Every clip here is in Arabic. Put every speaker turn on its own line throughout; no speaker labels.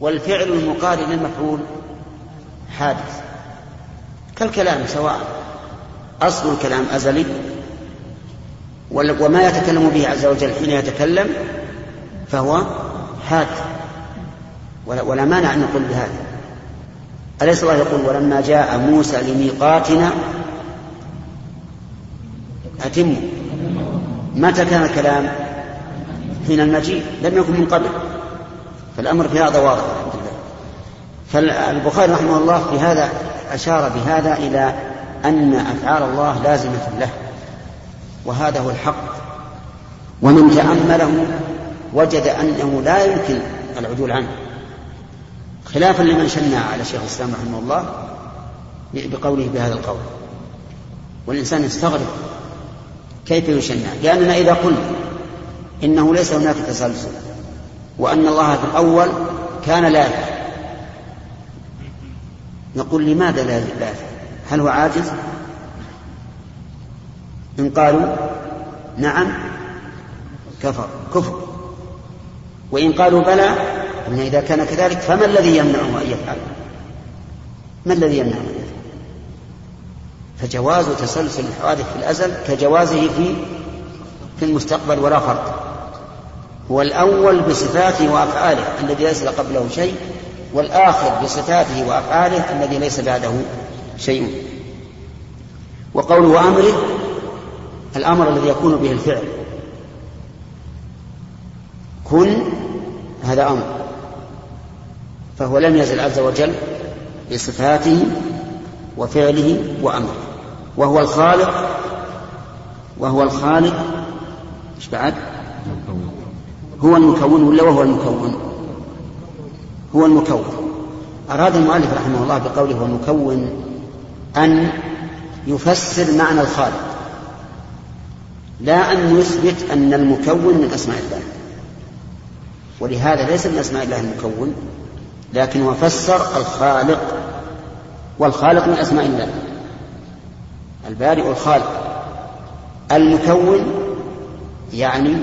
والفعل المقارن للمفعول حادث كالكلام سواء أصل الكلام أزلي وما يتكلم به عز وجل حين يتكلم فهو حادث ولا, ولا مانع أن نقول بهذا أليس الله يقول ولما جاء موسى لميقاتنا أتموا متى كان الكلام حين المجيء لم يكن من قبل فالأمر في هذا واضح الحمد لله فالبخاري رحمه الله في هذا أشار بهذا إلى أن أفعال الله لازمة له وهذا هو الحق ومن تأمله وجد أنه لا يمكن العدول عنه خلافا لمن شنع على شيخ الإسلام رحمه الله بقوله بهذا القول والإنسان يستغرب كيف يشنع لأننا إذا قلنا إنه ليس هناك تسلسل وأن الله في الأول كان لا يفعل نقول لماذا لا يفعل هل هو عاجز إن قالوا نعم كفر كفر وإن قالوا بلى إن إذا كان كذلك فما الذي يمنعه أن يفعل ما الذي يمنعه أن يفعل فجواز تسلسل الحوادث في الأزل كجوازه في في المستقبل ولا فرق هو الأول بصفاته وأفعاله الذي ليس قبله شيء والآخر بصفاته وأفعاله الذي ليس بعده شيء وقوله أمره الأمر الذي يكون به الفعل كن هذا أمر فهو لم يزل عز وجل بصفاته وفعله وأمره وهو الخالق وهو الخالق ايش بعد؟ هو المكون ولا وهو المكون هو المكون أراد المؤلف رحمه الله بقوله هو المكون أن يفسر معنى الخالق لا أن يثبت أن المكون من أسماء الله ولهذا ليس من أسماء الله المكون لكن هو فسر الخالق والخالق من أسماء الله البارئ الخالق المكون يعني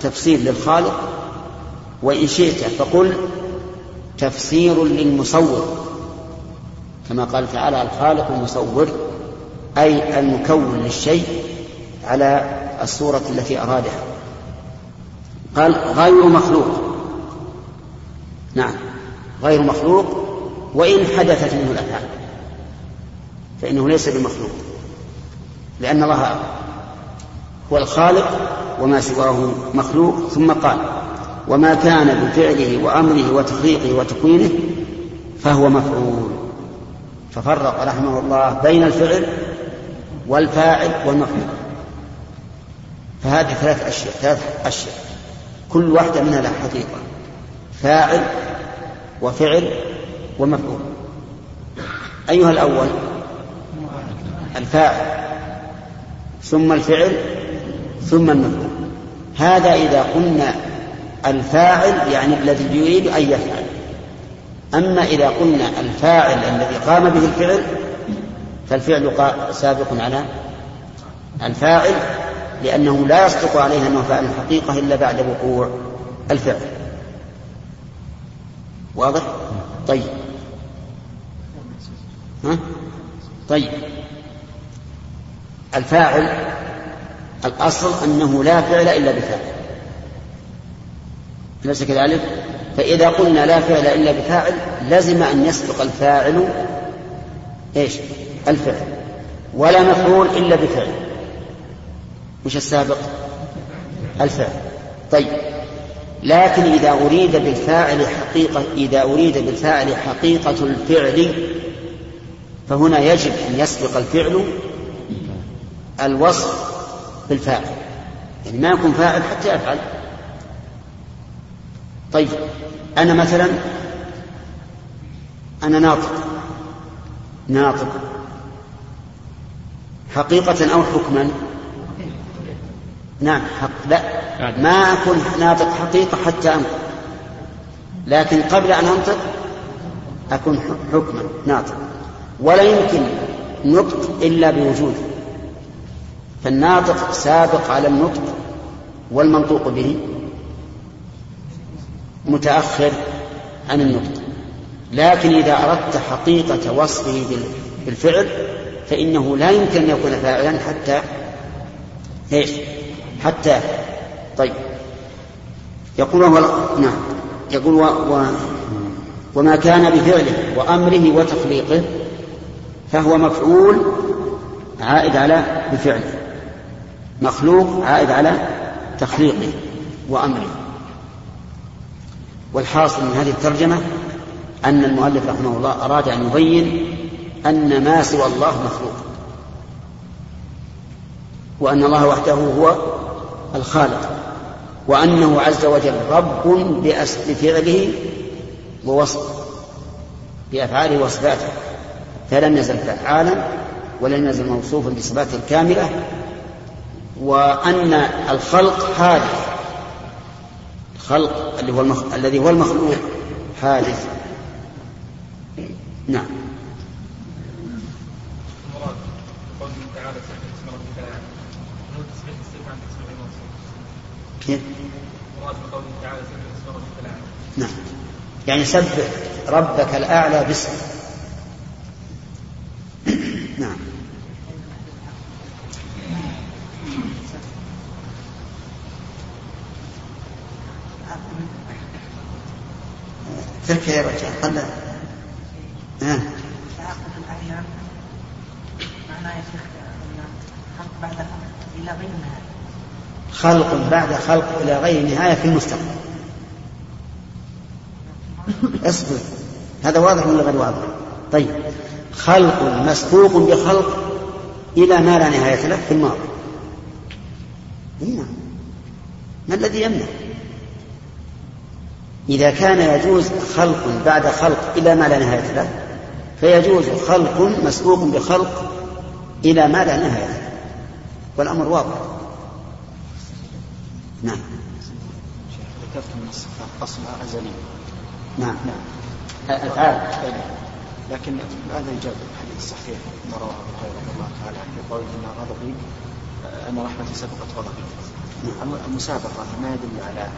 تفسير للخالق وإن شئت فقل تفسير للمصور كما قال تعالى الخالق المصور أي المكون للشيء على الصورة التي أرادها قال غير مخلوق نعم غير مخلوق وإن حدثت منه الأفعال فإنه ليس بمخلوق لأن الله والخالق وما سواه مخلوق ثم قال وما كان بفعله وأمره وتخليقه وتكوينه فهو مفعول ففرق رحمه الله بين الفعل والفاعل والمفعول فهذه ثلاث أشياء ثلاث أشياء كل واحدة منها لها حقيقة فاعل وفعل ومفعول أيها الأول الفاعل ثم الفعل ثم المفعول هذا إذا قلنا الفاعل يعني الذي يريد أن يفعل أما إذا قلنا الفاعل الذي قام به الفعل فالفعل سابق على الفاعل لأنه لا يصدق عليه أنه فعل الحقيقة إلا بعد وقوع الفعل واضح؟ طيب ها؟ طيب الفاعل الأصل أنه لا فعل إلا بفاعل أليس كذلك؟ فإذا قلنا لا فعل إلا بفاعل لزم أن يسبق الفاعل إيش؟ الفعل ولا مفعول إلا بفعل وش السابق؟ الفعل طيب لكن إذا أريد بالفاعل حقيقة إذا أريد بالفاعل حقيقة الفعل فهنا يجب أن يسبق الفعل الوصف بالفاعل يعني ما يكون فاعل حتى يفعل طيب أنا مثلا أنا ناطق ناطق حقيقة أو حكما نعم حق لا ما أكون ناطق حقيقة حتى أنطق لكن قبل أن أنطق أكون حكما ناطق ولا يمكن نطق إلا بوجوده فالناطق سابق على النطق والمنطوق به متأخر عن النطق لكن إذا أردت حقيقة وصفه بالفعل فإنه لا يمكن أن يكون فاعلا حتى إيش حتى طيب يقول هو نعم يقول و... و... وما كان بفعله وأمره وتخليقه فهو مفعول عائد على بفعله مخلوق عائد على تخليقه وأمره والحاصل من هذه الترجمة أن المؤلف رحمه الله أراد أن يبين أن ما سوى الله مخلوق وأن الله وحده هو الخالق وأنه عز وجل رب بفعله ووصفه بأفعاله وصفاته فلم يزل فعالا ولم يزل موصوفا بصفاته الكاملة وأن الخلق حادث الخلق اللي هو المخ... الذي هو المخلوق حادث نعم نعم يعني سبح ربك الأعلى باسمه خلق بعد خلق إلى غير نهاية في المستقبل اصبر هذا واضح ولا غير واضح طيب خلق مسبوق بخلق إلى ما لا نهاية له في الماضي إيه نعم ما الذي يمنع إذا كان يجوز خلق بعد خلق إلى ما لا نهاية له فيجوز خلق مسبوق بخلق إلى ما لا نهاية له والأمر واضح نعم
ذكرت ان الصفات اصلها ازلي
نعم نعم
افعال إيه. لكن ماذا يجاب الحديث الصحيح ما رواه ابو هريره رضي الله تعالى عنه قوله ان غضبي آه، ان رحمتي سبقت غضبي نعم. المسابقه ما يدل على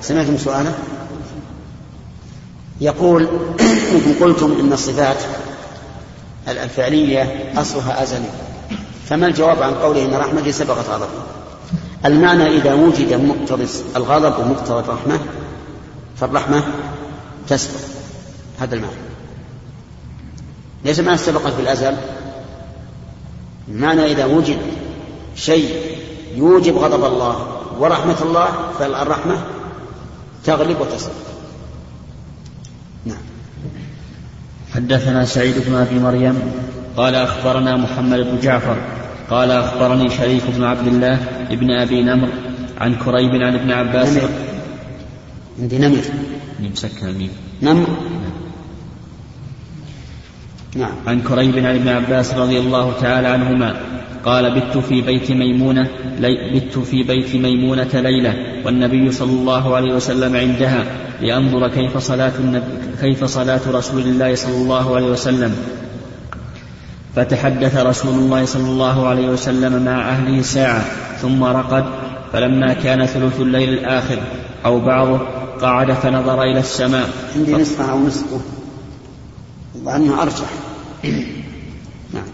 سمعتم سؤاله؟ يقول انتم قلتم ان الصفات الفعليه اصلها ازلي فما الجواب عن قوله إن رحمتي سبقت غضبي المعنى إذا وجد مقتضى الغضب ومقتضى الرحمة فالرحمة تسبق هذا المعنى ليس ما سبقت في الأزل المعنى إذا وجد شيء يوجب غضب الله ورحمة الله فالرحمة تغلب وتسبق
نعم حدثنا سعيد بن أبي مريم قال أخبرنا محمد بن جعفر قال أخبرني شريك بن عبد الله ابن أبي نمر عن كريب عن ابن عباس نمر عندي نمر مسكن الميم نمر نعم. نعم عن كريب عن ابن عباس رضي الله تعالى عنهما قال بت في بيت ميمونة لي بت في بيت ميمونة ليلة والنبي صلى الله عليه وسلم عندها لأنظر كيف صلاة كيف صلاة رسول الله صلى الله عليه وسلم فتحدث رسول الله صلى الله عليه وسلم مع أهله ساعة ثم رقد فلما كان ثلث الليل الآخر أو بعضه قعد فنظر إلى السماء عندي نصفه أو نصفه
وأنه أرجح نعم.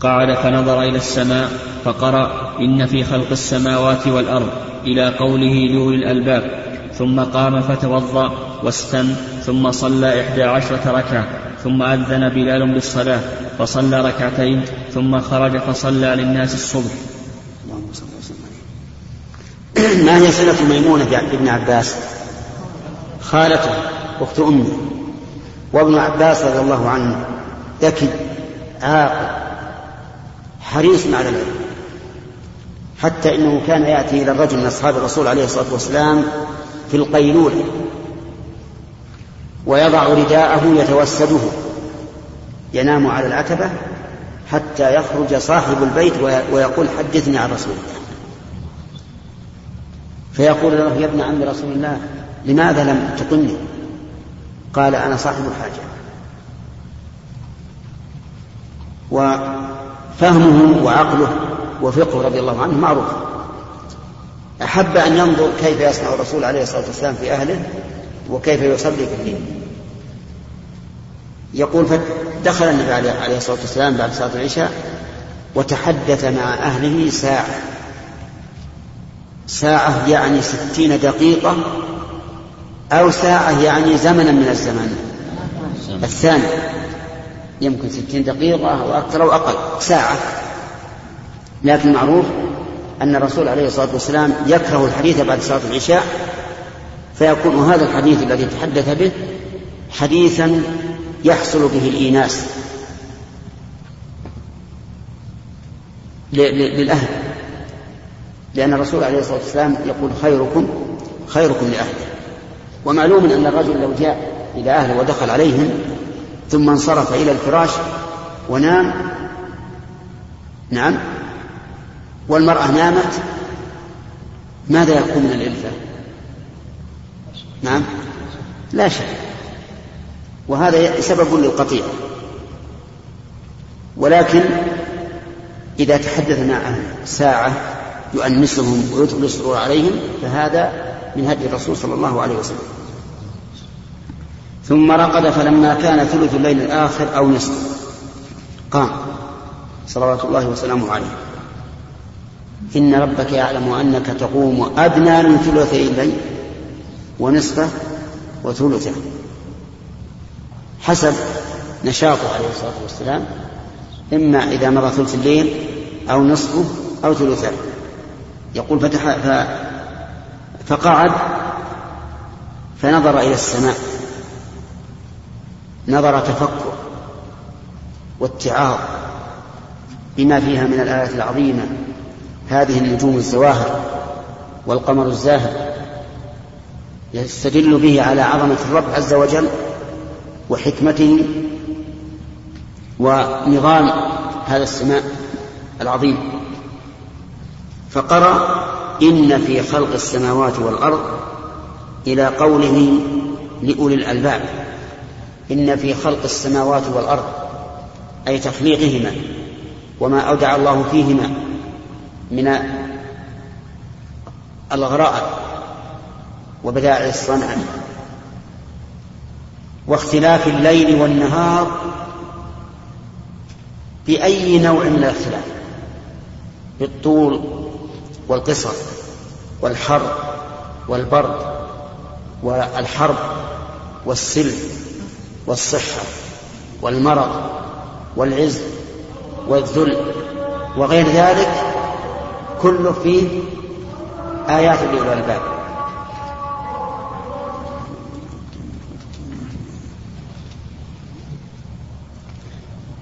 قعد فنظر إلى السماء فقرأ إن في خلق السماوات والأرض إلى قوله لأولي الألباب ثم قام فتوضأ واستن ثم صلى إحدى عشرة ركعة ثم أذن بلال بالصلاة فصلى ركعتين ثم خرج فصلى للناس الصبح
ما هي صلة ميمونة بابن عباس خالته أخت أمه وابن عباس رضي الله عنه ذكي عاقل حريص على العلم حتى انه كان ياتي الى الرجل من اصحاب الرسول عليه الصلاه والسلام في القيلوله ويضع رداءه يتوسده ينام على العتبة حتى يخرج صاحب البيت ويقول حدثني عن رسول الله فيقول له يا ابن عم رسول الله لماذا لم تقلني قال أنا صاحب الحاجة وفهمه وعقله وفقه رضي الله عنه معروف أحب أن ينظر كيف يصنع الرسول عليه الصلاة والسلام في أهله وكيف يصلي في الليل يقول فدخل النبي عليه الصلاة والسلام بعد صلاة العشاء وتحدث مع أهله ساعة ساعة يعني ستين دقيقة أو ساعة يعني زمنا من الزمان الثاني يمكن ستين دقيقة أو أكثر أو أقل ساعة لكن معروف أن الرسول عليه الصلاة والسلام يكره الحديث بعد صلاة العشاء فيكون هذا الحديث الذي تحدث به حديثا يحصل به الإيناس للأهل لأن الرسول عليه الصلاة والسلام يقول خيركم خيركم لأهله ومعلوم أن الرجل لو جاء إلى أهله ودخل عليهم ثم انصرف إلى الفراش ونام نعم والمرأة نامت ماذا يكون من الإلفة؟ نعم لا شك وهذا سبب للقطيع ولكن إذا تحدثنا عن ساعة يؤنسهم ويدخل السرور عليهم فهذا من هدي الرسول صلى الله عليه وسلم ثم رقد فلما كان ثلث الليل الآخر أو نصف قام صلوات الله وسلامه عليه إن ربك يعلم أنك تقوم أدنى من ثلثي الليل ونصفه وثلثه حسب نشاطه عليه الصلاة والسلام إما إذا مضى ثلث الليل أو نصفه أو ثلثه يقول فتح ف... فقعد فنظر إلى السماء نظر تفكر واتعاظ بما فيها من الآيات العظيمة هذه النجوم الزواهر والقمر الزاهر يستدل به على عظمة الرب عز وجل وحكمته ونظام هذا السماء العظيم فقرأ إن في خلق السماوات والأرض إلى قوله لأولي الألباب إن في خلق السماوات والأرض أي تخليقهما وما أودع الله فيهما من الغرائب وبدائع الصنعة واختلاف الليل والنهار بأي نوع من الاختلاف بالطول والقصر والحر والبرد والحرب والسلم والصحة والمرض والعز والذل وغير ذلك كله فيه آيات لأولي الباب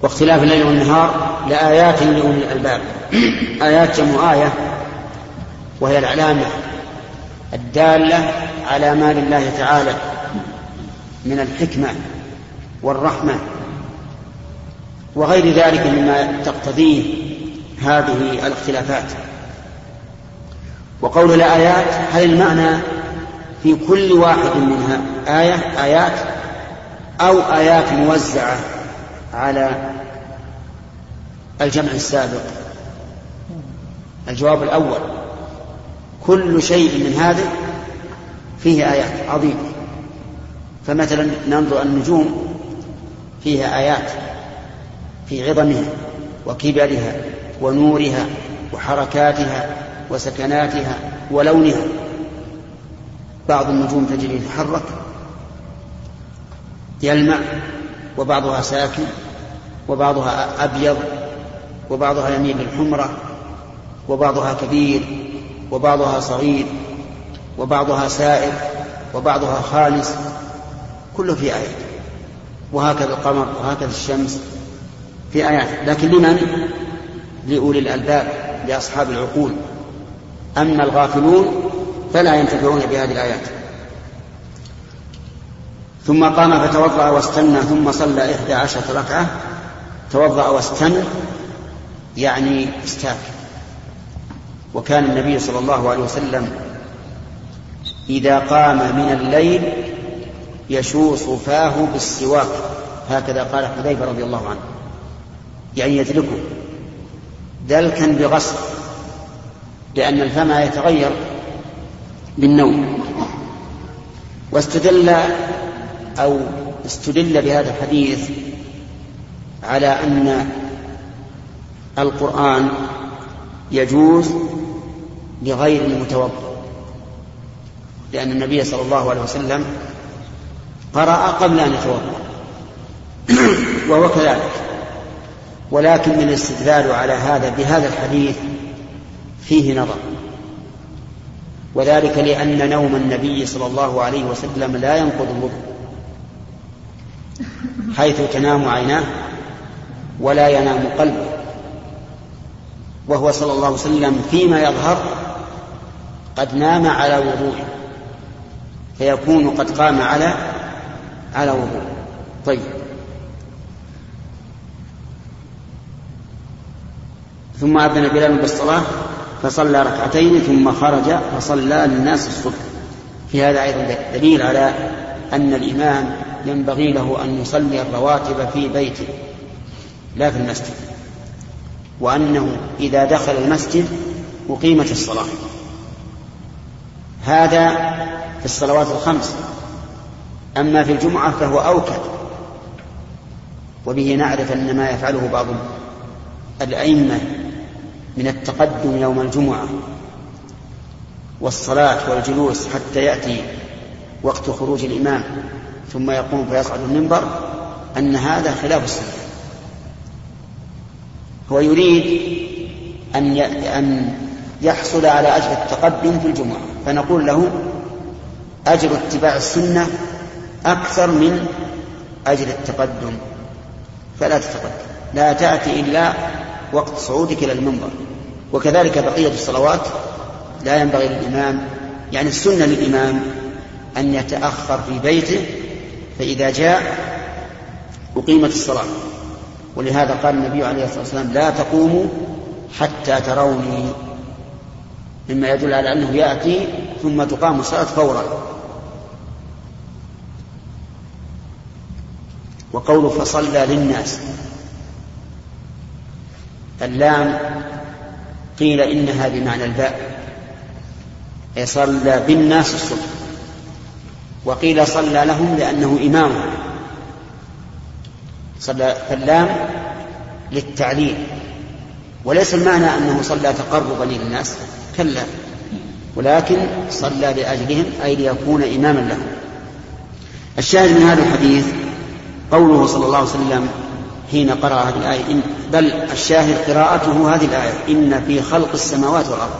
واختلاف الليل والنهار لآيات لأولي الألباب آيات جمع آية وهي العلامة الدالة على ما لله تعالى من الحكمة والرحمة وغير ذلك مما تقتضيه هذه الاختلافات وقول الآيات هل المعنى في كل واحد منها آية آيات أو آيات موزعة على الجمع السابق الجواب الأول كل شيء من هذا فيه آيات عظيمة فمثلا ننظر النجوم فيها آيات في عظمها وكبرها ونورها وحركاتها وسكناتها ولونها بعض النجوم تجري تتحرك يلمع وبعضها ساكن وبعضها أبيض وبعضها يميل للحمرة وبعضها كبير وبعضها صغير وبعضها سائر وبعضها خالص كله في آية وهكذا القمر وهكذا الشمس في آيات لكن لمن؟ لأولي الألباب لأصحاب العقول أما الغافلون فلا ينتفعون بهذه الآيات ثم قام فتوضأ واستنى ثم صلى إحدى عشرة ركعة توضأ واستمع يعني استاك وكان النبي صلى الله عليه وسلم إذا قام من الليل يشوص فاه بالسواك هكذا قال حذيفة رضي الله عنه يعني يدلكه دلكا بغصب لأن الفم يتغير بالنوم واستدل أو استدل بهذا الحديث على أن القرآن يجوز لغير المتوضا لأن النبي صلى الله عليه وسلم قرأ قبل أن يتوضأ وهو كذلك ولكن الاستدلال على هذا بهذا الحديث فيه نظر وذلك لأن نوم النبي صلى الله عليه وسلم لا ينقض الوضوء حيث تنام عيناه ولا ينام قلبه وهو صلى الله عليه وسلم فيما يظهر قد نام على وضوء فيكون قد قام على على وضوء طيب ثم أذن بلال بالصلاة فصلى ركعتين ثم خرج فصلى للناس الصبح في هذا أيضا دليل على أن الإمام ينبغي له أن يصلي الرواتب في بيته لا في المسجد وأنه إذا دخل المسجد أقيمت الصلاة هذا في الصلوات الخمس أما في الجمعة فهو أوكد وبه نعرف أن ما يفعله بعض الأئمة من التقدم يوم الجمعة والصلاة والجلوس حتى يأتي وقت خروج الإمام ثم يقوم فيصعد المنبر أن هذا خلاف السنة هو يريد أن أن يحصل على أجر التقدم في الجمعة فنقول له أجر اتباع السنة أكثر من أجر التقدم فلا تتقدم لا تأتي إلا وقت صعودك إلى المنبر وكذلك بقية الصلوات لا ينبغي للإمام يعني السنة للإمام أن يتأخر في بيته فإذا جاء أقيمت الصلاة ولهذا قال النبي عليه الصلاة والسلام لا تقوموا حتى تروني مما يدل على أنه يأتي ثم تقام الصلاة فورا وقول فصلى للناس اللام قيل إنها بمعنى الباء أي صلى بالناس الصبح وقيل صلى لهم لأنه إمامهم صلى فاللام للتعليل وليس المعنى أنه صلى تقربا للناس كلا ولكن صلى لأجلهم أي ليكون إماما لهم الشاهد من هذا الحديث قوله صلى الله عليه وسلم حين قرأ هذه الآية إن بل الشاهد قراءته هذه الآية إن في خلق السماوات والأرض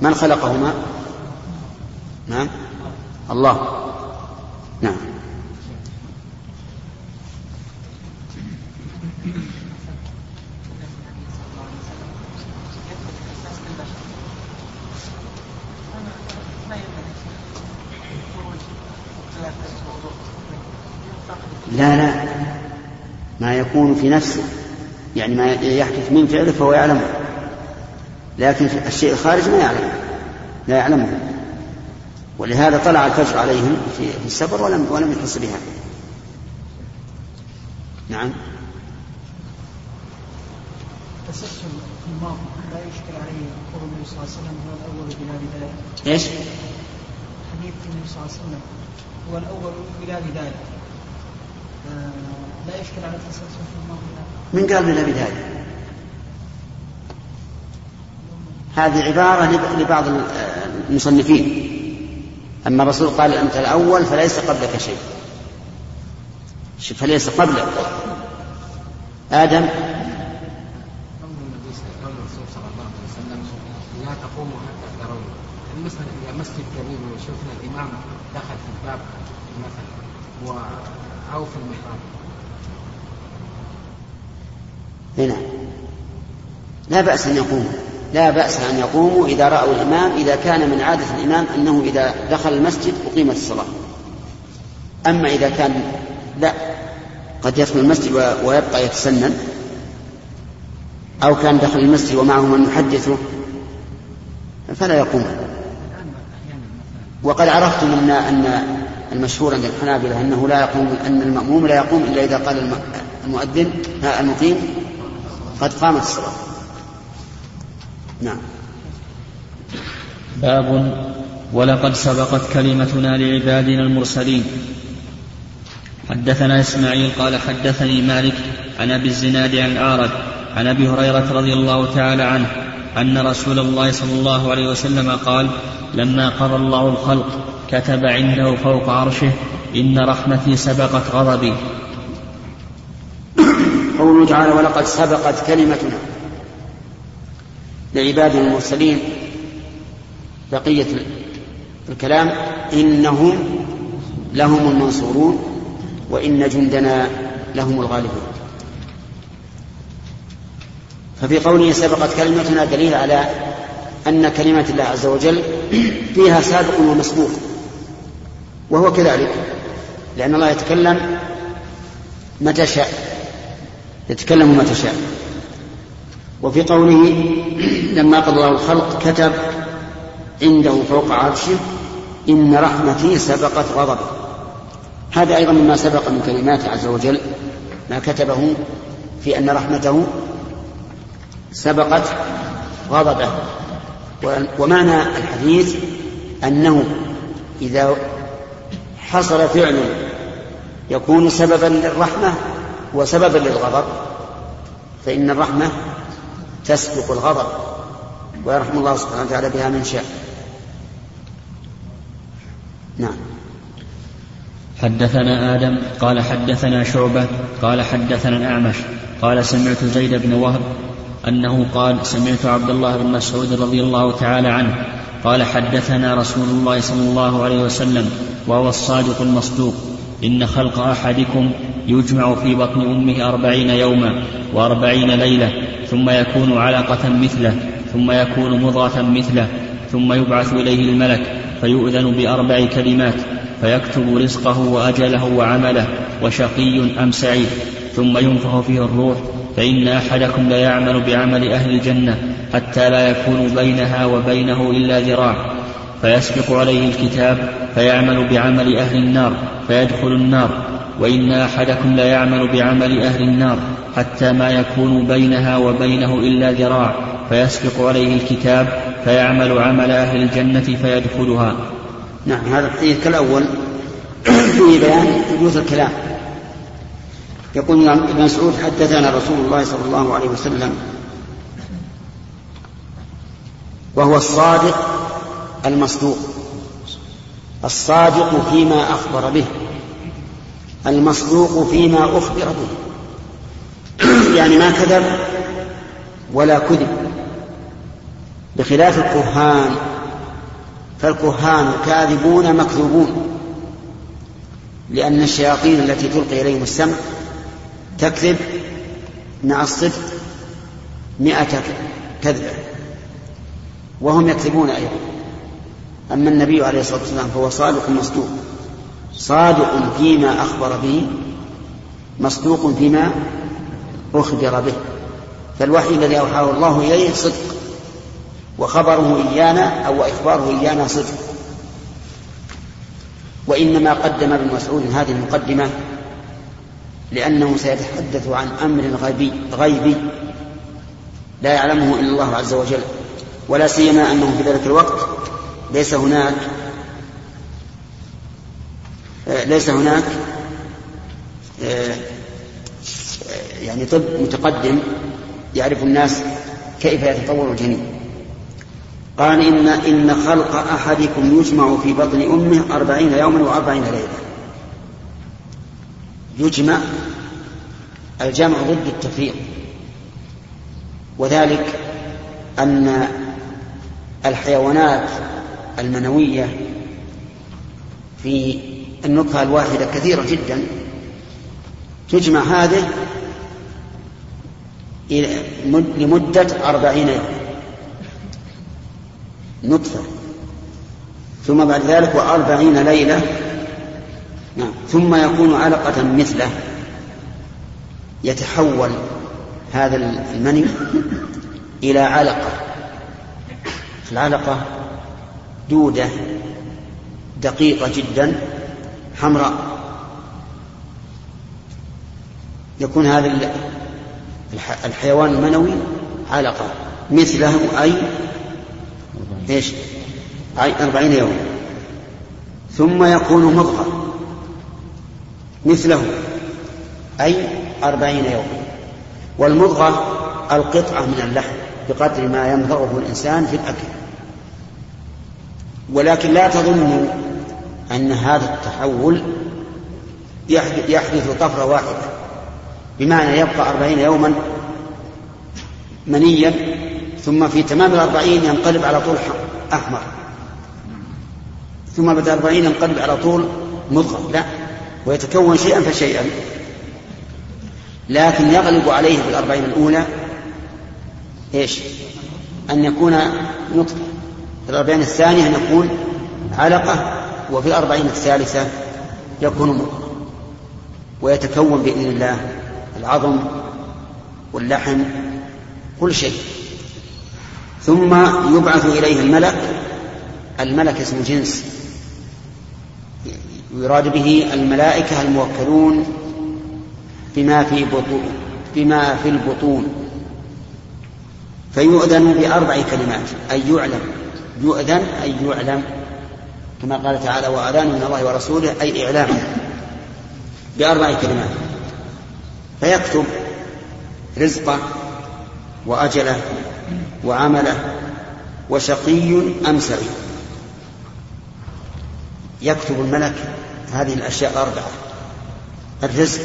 من خلقهما؟ نعم الله نعم لا لا ما يكون في نفسه يعني ما يحدث من فعله فهو يعلمه لكن الشيء الخارج ما يعلمه لا يعلمه ولهذا طلع الفجر عليهم في السبر ولم ولم يحس بها نعم
تسلسل
في الماضي لا يشكل عليه قول النبي صلى الله عليه وسلم هو الاول بلا بدايه. ايش؟ حديث النبي صلى الله عليه وسلم هو الاول بلا بدايه.
لا يشكل على التسلسل
في من قال بلا هذه عبارة لبعض المصنفين أما الرسول قال أنت الأول فليس قبلك شيء فليس
قبلك
آدم
المسجد كبير وشفنا الامام دخل في الباب مثلا أو في المحراب
هنا لا بأس أن يقوموا لا بأس أن يقوموا إذا رأوا الإمام إذا كان من عادة الإمام أنه إذا دخل المسجد أقيمت الصلاة أما إذا كان لا قد يدخل المسجد ويبقى يتسنن أو كان دخل المسجد ومعه من يحدثه فلا يقوم وقد عرفتم أن أن المشهور عند الحنابلة أنه لا يقوم أن المأموم لا يقوم إلا إذا قال المؤذن آه، المقيم قد قامت الصلاة نعم
باب ولقد سبقت كلمتنا لعبادنا المرسلين حدثنا إسماعيل قال حدثني مالك عن أبي الزناد عن الأعرج عن أبي هريرة رضي الله تعالى عنه أن رسول الله صلى الله عليه وسلم قال لما قضى الله الخلق كتب عنده فوق عرشه إن رحمتي سبقت غضبي
قوله تعالى ولقد سبقت كلمتنا لعباد المرسلين بقية الكلام إنهم لهم المنصورون وإن جندنا لهم الغالبون ففي قوله سبقت كلمتنا دليل على أن كلمة الله عز وجل فيها سابق ومسبوق وهو كذلك لأن الله يتكلم متى شاء يتكلم متى شاء وفي قوله لما قضى الله الخلق كتب عنده فوق عرشه إن رحمتي سبقت غضبي هذا أيضا مما سبق من كلمات عز وجل ما كتبه في أن رحمته سبقت غضبه ومعنى الحديث أنه إذا حصل فعل يكون سببا للرحمة وسببا للغضب فإن الرحمة تسبق الغضب ويرحم الله سبحانه وتعالى بها من شاء نعم
حدثنا آدم قال حدثنا شعبة قال حدثنا الأعمش قال سمعت زيد بن وهب أنه قال سمعت عبد الله بن مسعود رضي الله تعالى عنه قال حدثنا رسول الله صلى الله عليه وسلم وهو الصادق المصدوق إن خلق أحدكم يجمع في بطن أمه أربعين يوما وأربعين ليلة ثم يكون علقة مثله ثم يكون مضغة مثله ثم يبعث إليه الملك فيؤذن بأربع كلمات فيكتب رزقه وأجله وعمله وشقي أم سعيد ثم ينفخ فيه الروح فإن أحدكم ليعمل بعمل أهل الجنة حتى لا يكون بينها وبينه إلا ذراع فيسبق عليه الكتاب فيعمل بعمل أهل النار فيدخل النار وإن أحدكم ليعمل بعمل أهل النار حتى ما يكون بينها وبينه إلا ذراع فيسبق عليه الكتاب فيعمل عمل أهل الجنة فيدخلها
نعم هذا الحديث كالأول في بيان وجوز الكلام يقول يعني ابن مسعود حدثنا رسول الله صلى الله عليه وسلم وهو الصادق المصدوق الصادق فيما أخبر به المصدوق فيما أخبر به يعني ما كذب ولا كذب بخلاف الكهان فالكهان كاذبون مكذوبون لأن الشياطين التي تلقي إليهم السمع تكذب مع الصدق مئة كذبة وهم يكذبون أيضا أما النبي عليه الصلاة والسلام فهو صادق مصدوق صادق فيما أخبر به مصدوق فيما أخبر به فالوحي الذي أوحاه الله إليه صدق وخبره إيانا أو إخباره إيانا صدق وإنما قدم ابن مسعود هذه المقدمة لأنه سيتحدث عن أمر غبي غيبي لا يعلمه إلا الله عز وجل ولا سيما أنه في ذلك الوقت ليس هناك ليس هناك يعني طب متقدم يعرف الناس كيف يتطور الجنين قال إن, إن خلق أحدكم يجمع في بطن أمه أربعين يوما وأربعين ليلة يجمع الجمع ضد التفريق وذلك أن الحيوانات المنوية في النكهة الواحدة كثيرة جدا تجمع هذه لمدة أربعين يوم نطفة ثم بعد ذلك وأربعين ليلة نعم ثم يكون علقة مثله يتحول هذا المني إلى علقة العلقة دودة دقيقة جدا حمراء يكون هذا الحيوان المنوي علقة مثله أي إيش أي أربعين يوما ثم يكون مضغة مثله أي أربعين يوما والمضغة القطعة من اللحم بقدر ما يمضغه الإنسان في الأكل ولكن لا تظنوا أن هذا التحول يحدث طفرة واحدة بمعنى يبقى أربعين يوما منيا ثم في تمام الأربعين ينقلب على طول أحمر ثم بعد أربعين ينقلب على طول مضغة لا ويتكون شيئا فشيئا لكن يغلب عليه في الأربعين الأولى إيش أن يكون نطفة في الأربعين الثانية نقول علقة وفي الأربعين الثالثة يكون مطلقا ويتكون بإذن الله العظم واللحم كل شيء ثم يبعث إليه الملك الملك اسم جنس ويراد به الملائكة الموكلون بما في بطون بما في البطون فيؤذن بأربع كلمات أي يعلم يؤذن أي يعلم كما قال تعالى وأذان من الله ورسوله أي إعلام بأربع كلمات فيكتب رزقه وأجله وعمله وشقي أم سعيد يكتب الملك هذه الأشياء الأربعة الرزق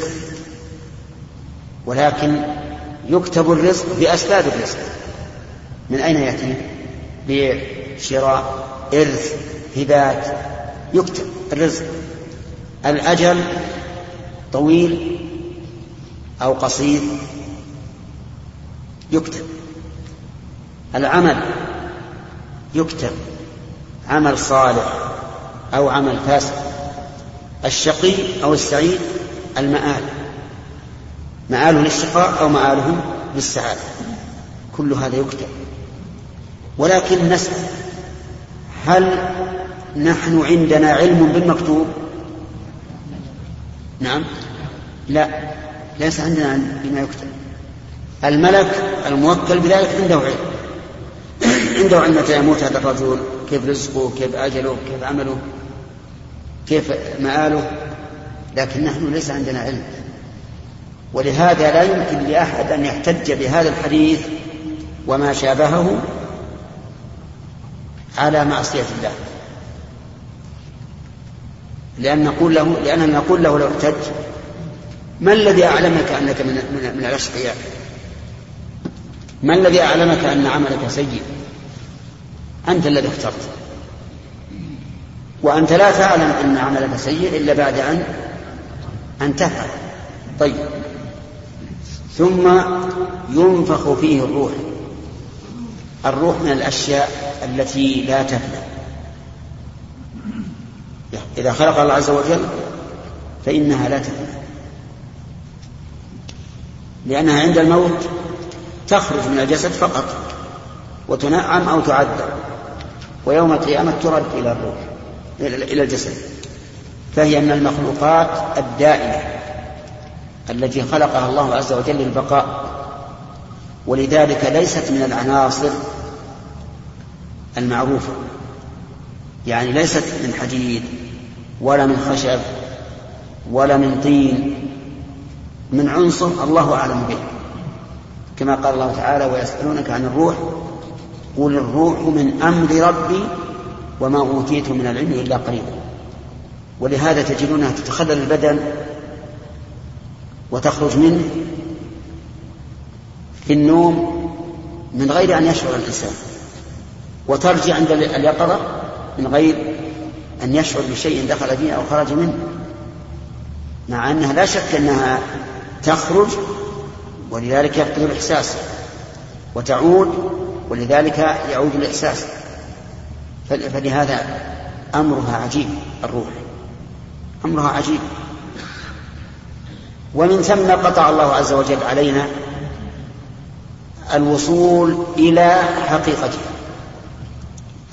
ولكن يكتب الرزق بأسباب الرزق من أين يأتي؟ بيع شراء إرث هبات يكتب الرزق الأجل طويل أو قصير يكتب العمل يكتب عمل صالح أو عمل فاسد الشقي أو السعيد المآل مآله للشقاء أو مآله للسعادة كل هذا يكتب ولكن نسأل هل نحن عندنا علم بالمكتوب نعم لا ليس عندنا بما يكتب الملك الموكل بذلك عنده علم عنده علم متى يموت هذا الرجل كيف رزقه كيف أجله كيف عمله كيف مآله لكن نحن ليس عندنا علم ولهذا لا يمكن لأحد أن يحتج بهذا الحديث وما شابهه على معصية الله لأن نقول له لأننا نقول له لو احتج ما الذي أعلمك أنك من من, من الأشقياء؟ ما الذي أعلمك أن عملك سيء؟ أنت الذي اخترت وأنت لا تعلم أن عملك سيء إلا بعد أن أن تفعل طيب ثم ينفخ فيه الروح الروح من الأشياء التي لا تفنى إذا خلق الله عز وجل فإنها لا تفنى لأنها عند الموت تخرج من الجسد فقط وتنعم أو تعذب ويوم القيامة ترد إلى الروح إلى الجسد فهي من المخلوقات الدائمة التي خلقها الله عز وجل للبقاء ولذلك ليست من العناصر المعروفة يعني ليست من حديد ولا من خشب ولا من طين من عنصر الله أعلم به كما قال الله تعالى ويسألونك عن الروح قل الروح من أمر ربي وما أوتيتم من العلم إلا قليلا ولهذا تجدونها تتخلل البدن وتخرج منه في النوم من غير أن يشعر الإنسان وترجع عند اليقظة من غير أن يشعر بشيء دخل فيه أو خرج منه مع أنها لا شك أنها تخرج ولذلك يفقد الإحساس وتعود ولذلك يعود الإحساس فلهذا أمرها عجيب الروح أمرها عجيب ومن ثم قطع الله عز وجل علينا الوصول إلى حقيقتها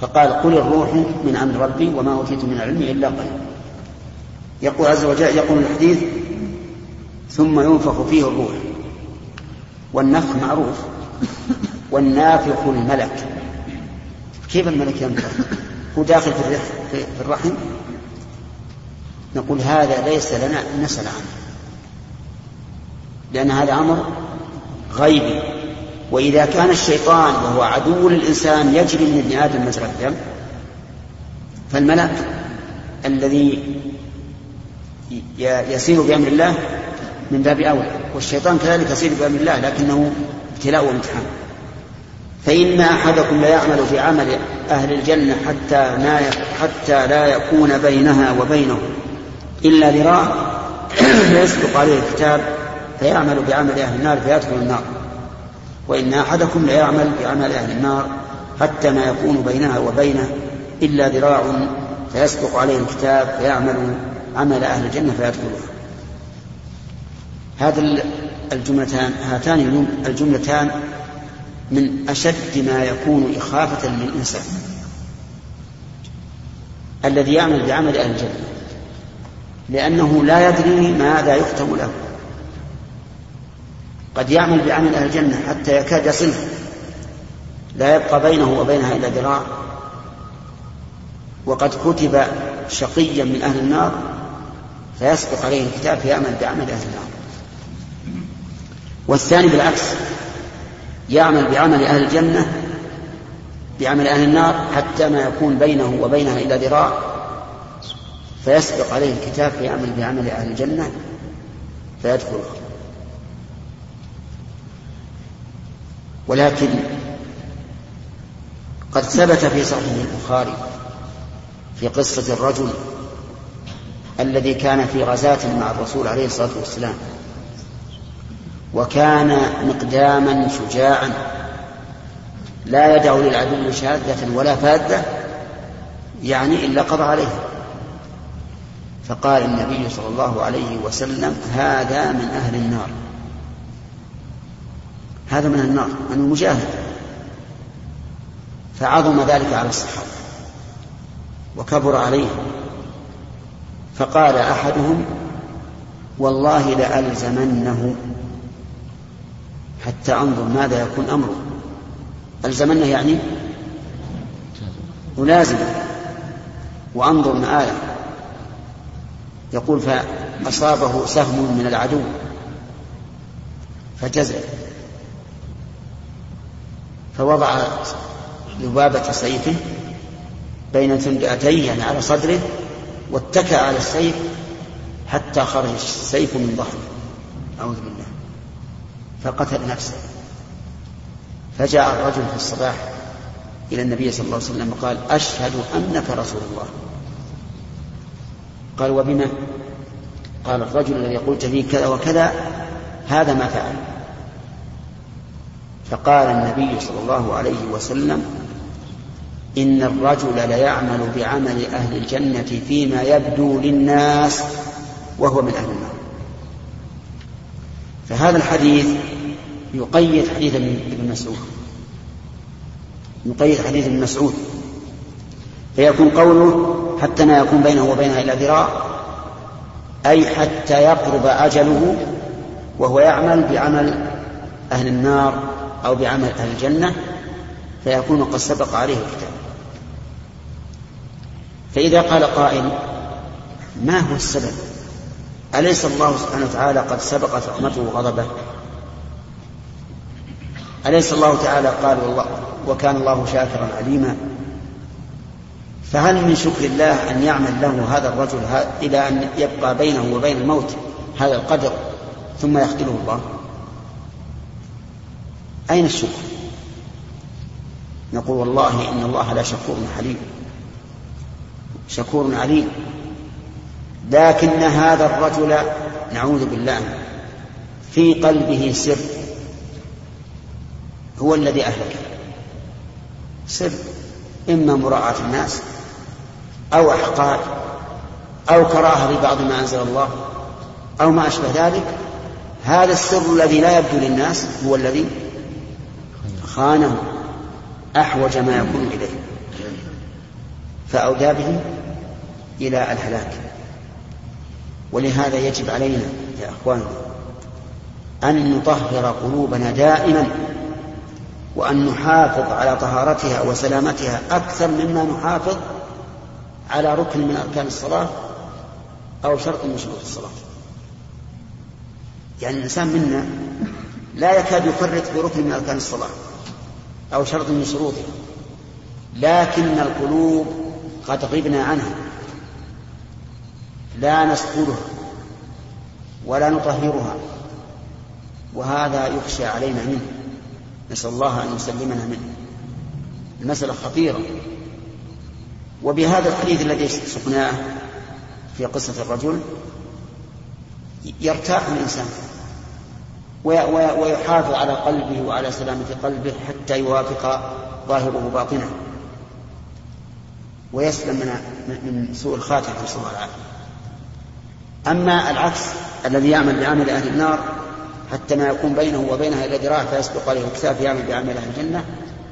فقال قل الروح من أمر ربي وما أوتيت من العلم إلا قليلا يقول عز وجل يقول الحديث ثم ينفخ فيه الروح والنفخ معروف والنافخ الملك كيف الملك ينفخ هو داخل في الرحم, نقول هذا ليس لنا أن نسأل عنه لأن هذا أمر غيبي وإذا كان الشيطان وهو عدو للإنسان يجري من ابن آدم مجرى الدم فالملك الذي يسير بأمر الله من باب أولى والشيطان كذلك يسير بأمر الله لكنه ابتلاء وامتحان فإن أحدكم ليعمل في عمل أهل الجنة حتى, ما حتى لا يكون بينها وبينه إلا ذراع فيسبق عليه الكتاب فيعمل بعمل أهل النار فيدخل النار وإن أحدكم ليعمل بعمل أهل النار حتى ما يكون بينها وبينه إلا ذراع فيسبق عليه الكتاب فيعمل عمل أهل الجنة فيدخلها هذا الجملتان هاتان الجملتان من أشد ما يكون إخافة من إنسان الذي يعمل بعمل أهل الجنة لأنه لا يدري ماذا يختم له قد يعمل بعمل أهل الجنة حتى يكاد يصله لا يبقى بينه وبينها إلا ذراع وقد كتب شقيا من أهل النار فيسبق عليه الكتاب فيعمل بعمل أهل النار والثاني بالعكس يعمل بعمل أهل الجنة بعمل أهل النار حتى ما يكون بينه وبينها إلا ذراع فيسبق عليه الكتاب فيعمل بعمل أهل الجنة فيدخل ولكن قد ثبت في صحيح البخاري في قصة الرجل الذي كان في غزاة مع الرسول عليه الصلاة والسلام وكان مقداما شجاعا لا يدع للعدو شاذة ولا فاذة يعني إلا قضى عليه فقال النبي صلى الله عليه وسلم هذا من أهل النار هذا من النار من المجاهد فعظم ذلك على الصحابة وكبر عليهم فقال أحدهم والله لألزمنه حتى أنظر ماذا يكون أمره ألزمنه يعني ولازم وأنظر مآله يقول فأصابه سهم من العدو فجزع فوضع ذبابة سيفه بين تندأتيه يعني على صدره واتكى على السيف حتى خرج السيف من ظهره أعوذ بالله فقتل نفسه فجاء الرجل في الصباح إلى النبي صلى الله عليه وسلم وقال أشهد أنك رسول الله قال وبما قال الرجل الذي قلت لي كذا وكذا هذا ما فعل فقال النبي صلى الله عليه وسلم إن الرجل ليعمل بعمل أهل الجنة فيما يبدو للناس وهو من أهل النار فهذا الحديث يقيد حديث ابن مسعود يقيد حديث ابن مسعود فيكون قوله حتى ما يكون بينه وبينها إلا ذراع أي حتى يقرب أجله وهو يعمل بعمل أهل النار أو بعمل أهل الجنة فيكون قد سبق عليه الكتاب فإذا قال قائل ما هو السبب أليس الله سبحانه وتعالى قد سبقت رحمته وغضبه أليس الله تعالى قال والله وكان الله شاكرا عليما فهل من شكر الله أن يعمل له هذا الرجل إلى أن يبقى بينه وبين الموت هذا القدر ثم يقتله الله أين الشكر نقول والله إن الله لا شكور حليم شكور عليم لكن هذا الرجل نعوذ بالله في قلبه سر هو الذي أهلكه سر إما مراعاة الناس أو أحقاد أو كراهة لبعض ما أنزل الله أو ما أشبه ذلك هذا السر الذي لا يبدو للناس هو الذي خانه أحوج ما يكون إليه فأودى به إلى الهلاك ولهذا يجب علينا يا اخواننا ان نطهر قلوبنا دائما وان نحافظ على طهارتها وسلامتها اكثر مما نحافظ على ركن من اركان الصلاه او شرط من شروط الصلاه يعني الانسان منا لا يكاد يفرط بركن من اركان الصلاه او شرط من شروطها لكن القلوب قد غبنا عنها لا نسقلها ولا نطهرها وهذا يخشى علينا منه نسأل الله أن يسلمنا منه المسألة خطيرة وبهذا الحديث الذي سقناه في قصة الرجل يرتاح الإنسان ويحافظ على قلبه وعلى سلامة قلبه حتى يوافق ظاهره باطنه ويسلم من سوء الخاتم نسأل الله العافية أما العكس الذي يعمل بعمل أهل النار حتى ما يكون بينه وبينها إلا ذراع فيسبق عليه الكتاب يعمل بعمل أهل الجنة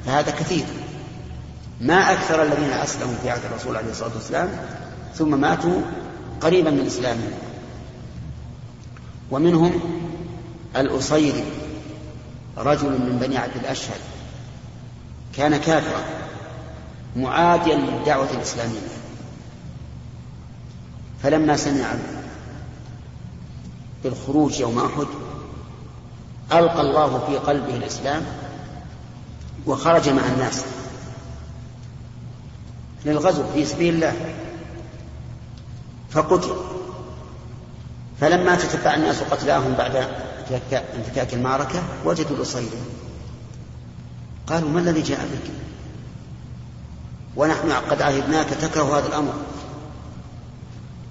فهذا كثير ما أكثر الذين أسلموا في عهد الرسول عليه الصلاة والسلام ثم ماتوا قريبا من إسلامهم ومنهم الأصيري رجل من بني عبد الأشهر كان كافرا معاديا للدعوة الإسلامية فلما سمع بالخروج يوم أحد ألقى الله في قلبه الإسلام وخرج مع الناس للغزو في سبيل الله فقتل فلما تتبع الناس قتلاهم بعد انفكاك المعركة وجدوا الاصيل قالوا ما الذي جاء بك ونحن قد عهدناك تكره هذا الأمر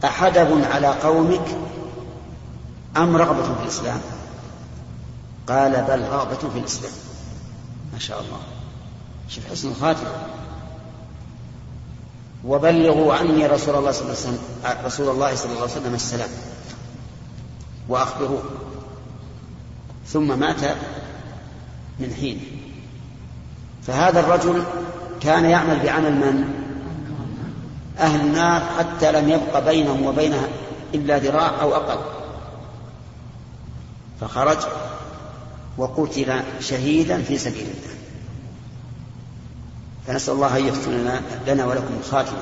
أحدب على قومك أم رغبة في الإسلام قال بل رغبة في الإسلام ما شاء الله شوف حسن الخاتم وبلغوا عني رسول الله صلى الله عليه وسلم آه، رسول الله صلى الله عليه وسلم السلام وأخبروه ثم مات من حين فهذا الرجل كان يعمل بعمل من أهل النار حتى لم يبق بينهم وبينها إلا ذراع أو أقل فخرج وقتل شهيدا في سبيل الله فنسأل الله أن يحسن لنا ولكم الخاتمة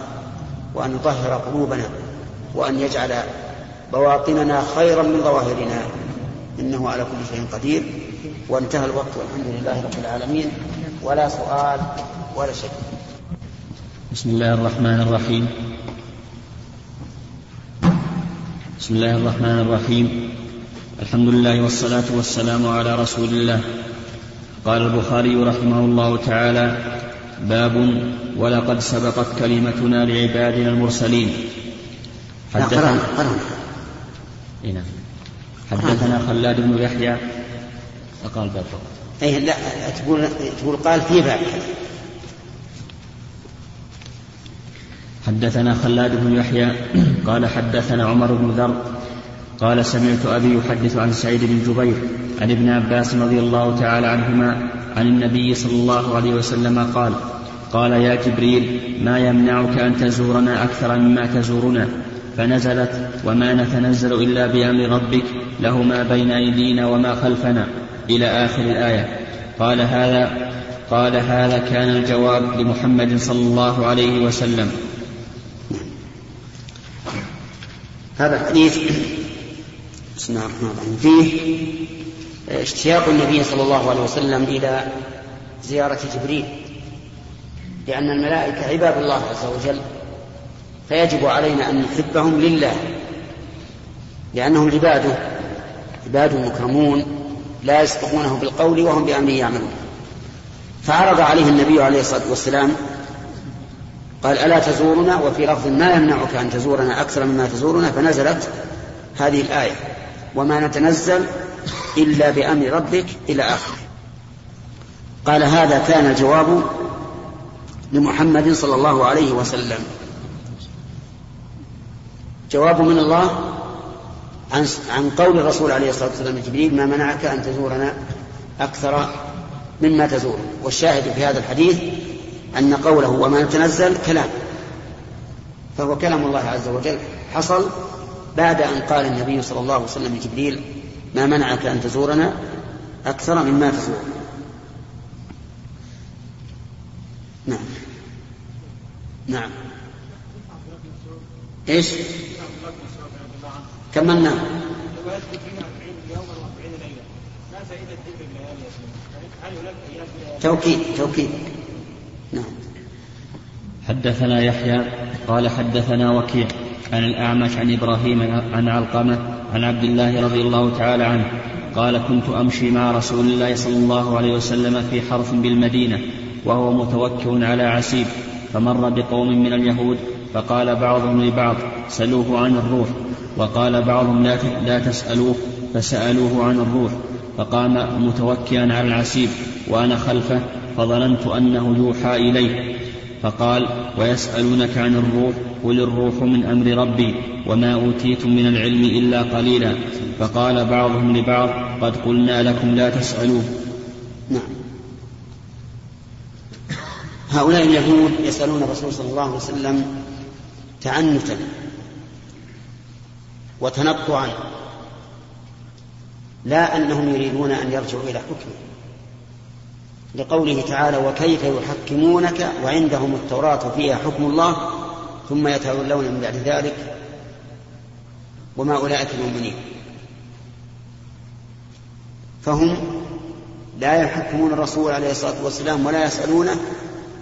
وأن يطهر قلوبنا وأن يجعل بواطننا خيرا من ظواهرنا إنه على كل شيء قدير وانتهى الوقت والحمد لله رب العالمين ولا سؤال ولا شك
بسم الله الرحمن الرحيم بسم الله الرحمن الرحيم الحمد لله والصلاة والسلام على رسول الله قال البخاري رحمه الله تعالى باب ولقد سبقت كلمتنا لعبادنا المرسلين حدثنا إيه، نعم حدثنا خلاد بن يحيى قال باب
فقط اي لا تقول تقول قال في باب
حدثنا خلاد بن يحيى قال حدثنا عمر بن ذر قال سمعت أبي يحدث عن سعيد بن جبير عن ابن عباس رضي الله تعالى عنهما عن النبي صلى الله عليه وسلم قال قال يا جبريل ما يمنعك أن تزورنا أكثر مما تزورنا فنزلت وما نتنزل إلا بأمر ربك له ما بين أيدينا وما خلفنا إلى آخر الآية قال هذا قال هذا كان الجواب لمحمد صلى الله عليه وسلم
هذا الحديث بسم الله الرحمن الرحيم فيه آه، اشتياق النبي صلى الله عليه وسلم إلى زيارة جبريل لأن الملائكة عباد الله عز وجل فيجب علينا أن نحبهم لله لأنهم عباده عباد مكرمون لا يسبقونه بالقول وهم بأمره يعملون فعرض عليه النبي عليه الصلاة والسلام قال ألا تزورنا وفي لفظ ما يمنعك أن تزورنا أكثر مما تزورنا فنزلت هذه الآية وما نتنزل إلا بأمر ربك إلى آخره قال هذا كان الجواب لمحمد صلى الله عليه وسلم جواب من الله عن عن قول الرسول عليه الصلاه والسلام جبريل ما منعك ان تزورنا اكثر مما تزور والشاهد في هذا الحديث ان قوله وما نتنزل كلام فهو كلام الله عز وجل حصل بعد أن قال النبي صلى الله عليه وسلم لجبريل ما منعك أن تزورنا أكثر مما تزور نعم نعم ايش؟ كملنا توكيد توكيد
نعم حدثنا يحيى قال حدثنا وكيع عن الأعمش عن إبراهيم عن علقمة عن عبد الله رضي الله تعالى عنه قال كنت أمشي مع رسول الله صلى الله عليه وسلم في حرف بالمدينة وهو متوكل على عسيب فمر بقوم من اليهود فقال بعضهم لبعض سلوه عن الروح وقال بعضهم لا لا تسألوه فسألوه عن الروح فقام متوكئا على العسيب وأنا خلفه فظننت أنه يوحى إليه فقال ويسألونك عن الروح قل الروح من أمر ربي وما أوتيتم من العلم إلا قليلا فقال بعضهم لبعض قد قلنا لكم لا تسألوا
نعم هؤلاء اليهود يسألون الرسول صلى الله عليه وسلم تعنتا وتنطعا لا أنهم يريدون أن يرجعوا إلى حكمه لقوله تعالى وكيف يحكمونك وعندهم التوراة فيها حكم الله ثم يتولون من بعد ذلك وما أولئك المؤمنين فهم لا يحكمون الرسول عليه الصلاة والسلام ولا يسألونه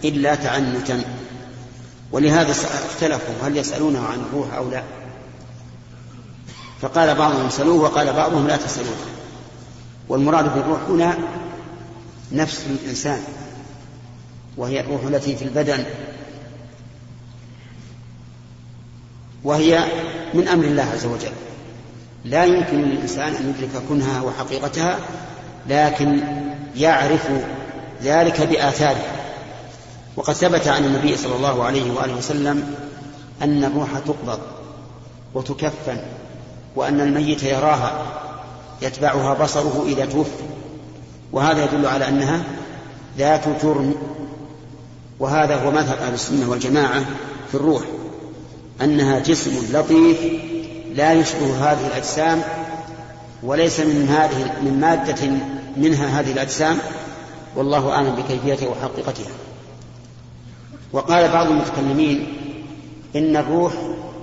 إلا تعنتا ولهذا اختلفوا هل يسألونه عن الروح أو لا فقال بعضهم سلوه وقال بعضهم لا تسألوه والمراد بالروح هنا نفس الإنسان وهي الروح التي في البدن وهي من أمر الله عز وجل لا يمكن للإنسان أن يدرك كنها وحقيقتها لكن يعرف ذلك بآثاره وقد ثبت عن النبي صلى الله عليه وآله وسلم أن الروح تقبض وتكفن وأن الميت يراها يتبعها بصره إذا توفي وهذا يدل على أنها ذات جرم وهذا هو مذهب أهل السنة والجماعة في الروح أنها جسم لطيف لا يشبه هذه الأجسام وليس من هذه من مادة منها هذه الأجسام والله أعلم بكيفيتها وحقيقتها وقال بعض المتكلمين إن الروح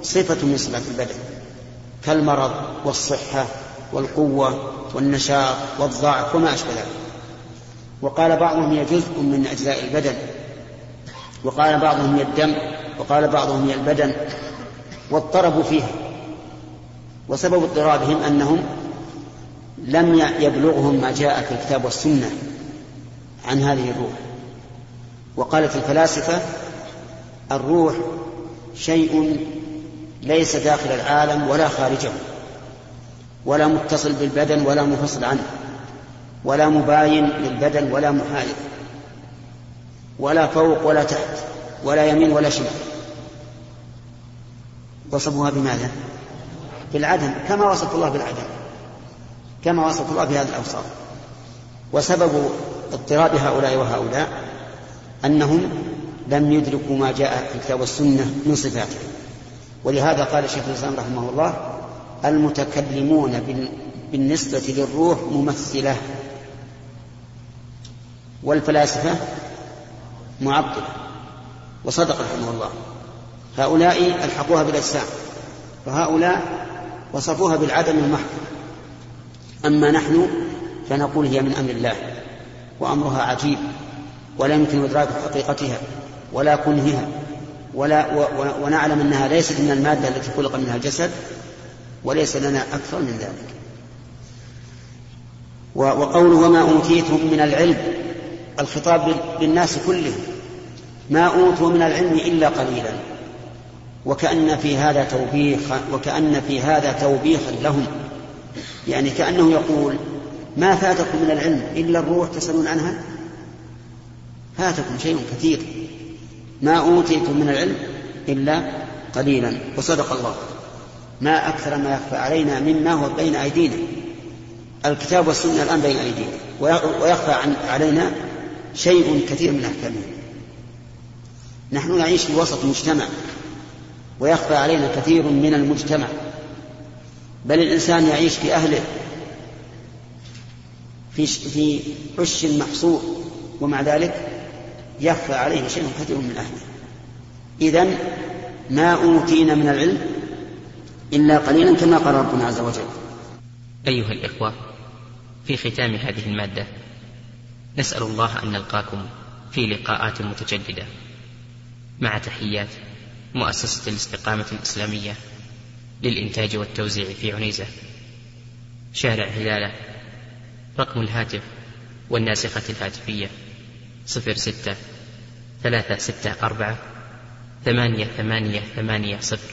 صفة من صفات البدن كالمرض والصحة والقوة والنشاط والضعف وما أشبه ذلك وقال بعضهم هي جزء من أجزاء البدن وقال بعضهم هي الدم وقال بعضهم هي البدن واضطربوا فيها وسبب اضطرابهم أنهم لم يبلغهم ما جاء في الكتاب والسنة عن هذه الروح وقالت الفلاسفة الروح شيء ليس داخل العالم ولا خارجه ولا متصل بالبدن ولا منفصل عنه ولا مباين للبدن ولا محايد ولا فوق ولا تحت ولا يمين ولا شمال وصفوها بماذا بالعدم كما وصف الله بالعدم كما وصف الله بهذه الاوصاف وسبب اضطراب هؤلاء وهؤلاء انهم لم يدركوا ما جاء في الكتاب والسنه من صفاته ولهذا قال الشيخ الاسلام رحمه الله المتكلمون بالنسبة للروح ممثلة والفلاسفة معطلة وصدق رحمه الله هؤلاء ألحقوها بالأجسام وهؤلاء وصفوها بالعدم المحض أما نحن فنقول هي من أمر الله وأمرها عجيب ولا يمكن إدراك حقيقتها ولا كنهها ولا ونعلم أنها ليست من المادة التي خلق منها الجسد وليس لنا أكثر من ذلك وقوله وما أوتيتم من العلم الخطاب للناس كلهم ما أوتوا من العلم إلا قليلا وكأن في هذا توبيخا وكأن في هذا توبيخا لهم يعني كأنه يقول ما فاتكم من العلم إلا الروح تسألون عنها فاتكم شيء كثير ما أوتيتم من العلم إلا قليلا وصدق الله ما أكثر ما يخفى علينا مما هو بين أيدينا الكتاب والسنة الآن بين أيدينا ويخفى عن علينا شيء كثير من أحكامه نحن نعيش في وسط مجتمع ويخفى علينا كثير من المجتمع بل الإنسان يعيش في أهله في في عش محصور ومع ذلك يخفى عليه شيء كثير من أهله إذا ما أوتينا من العلم إلا قليلا كما قال ربنا عز وجل
أيها الإخوة في ختام هذه المادة نسأل الله أن نلقاكم في لقاءات متجددة مع تحيات مؤسسة الاستقامة الإسلامية للإنتاج والتوزيع في عنيزة شارع هلالة رقم الهاتف والناسخة الهاتفية صفر ستة ثلاثة ستة أربعة ثمانية ثمانية ثمانية صفر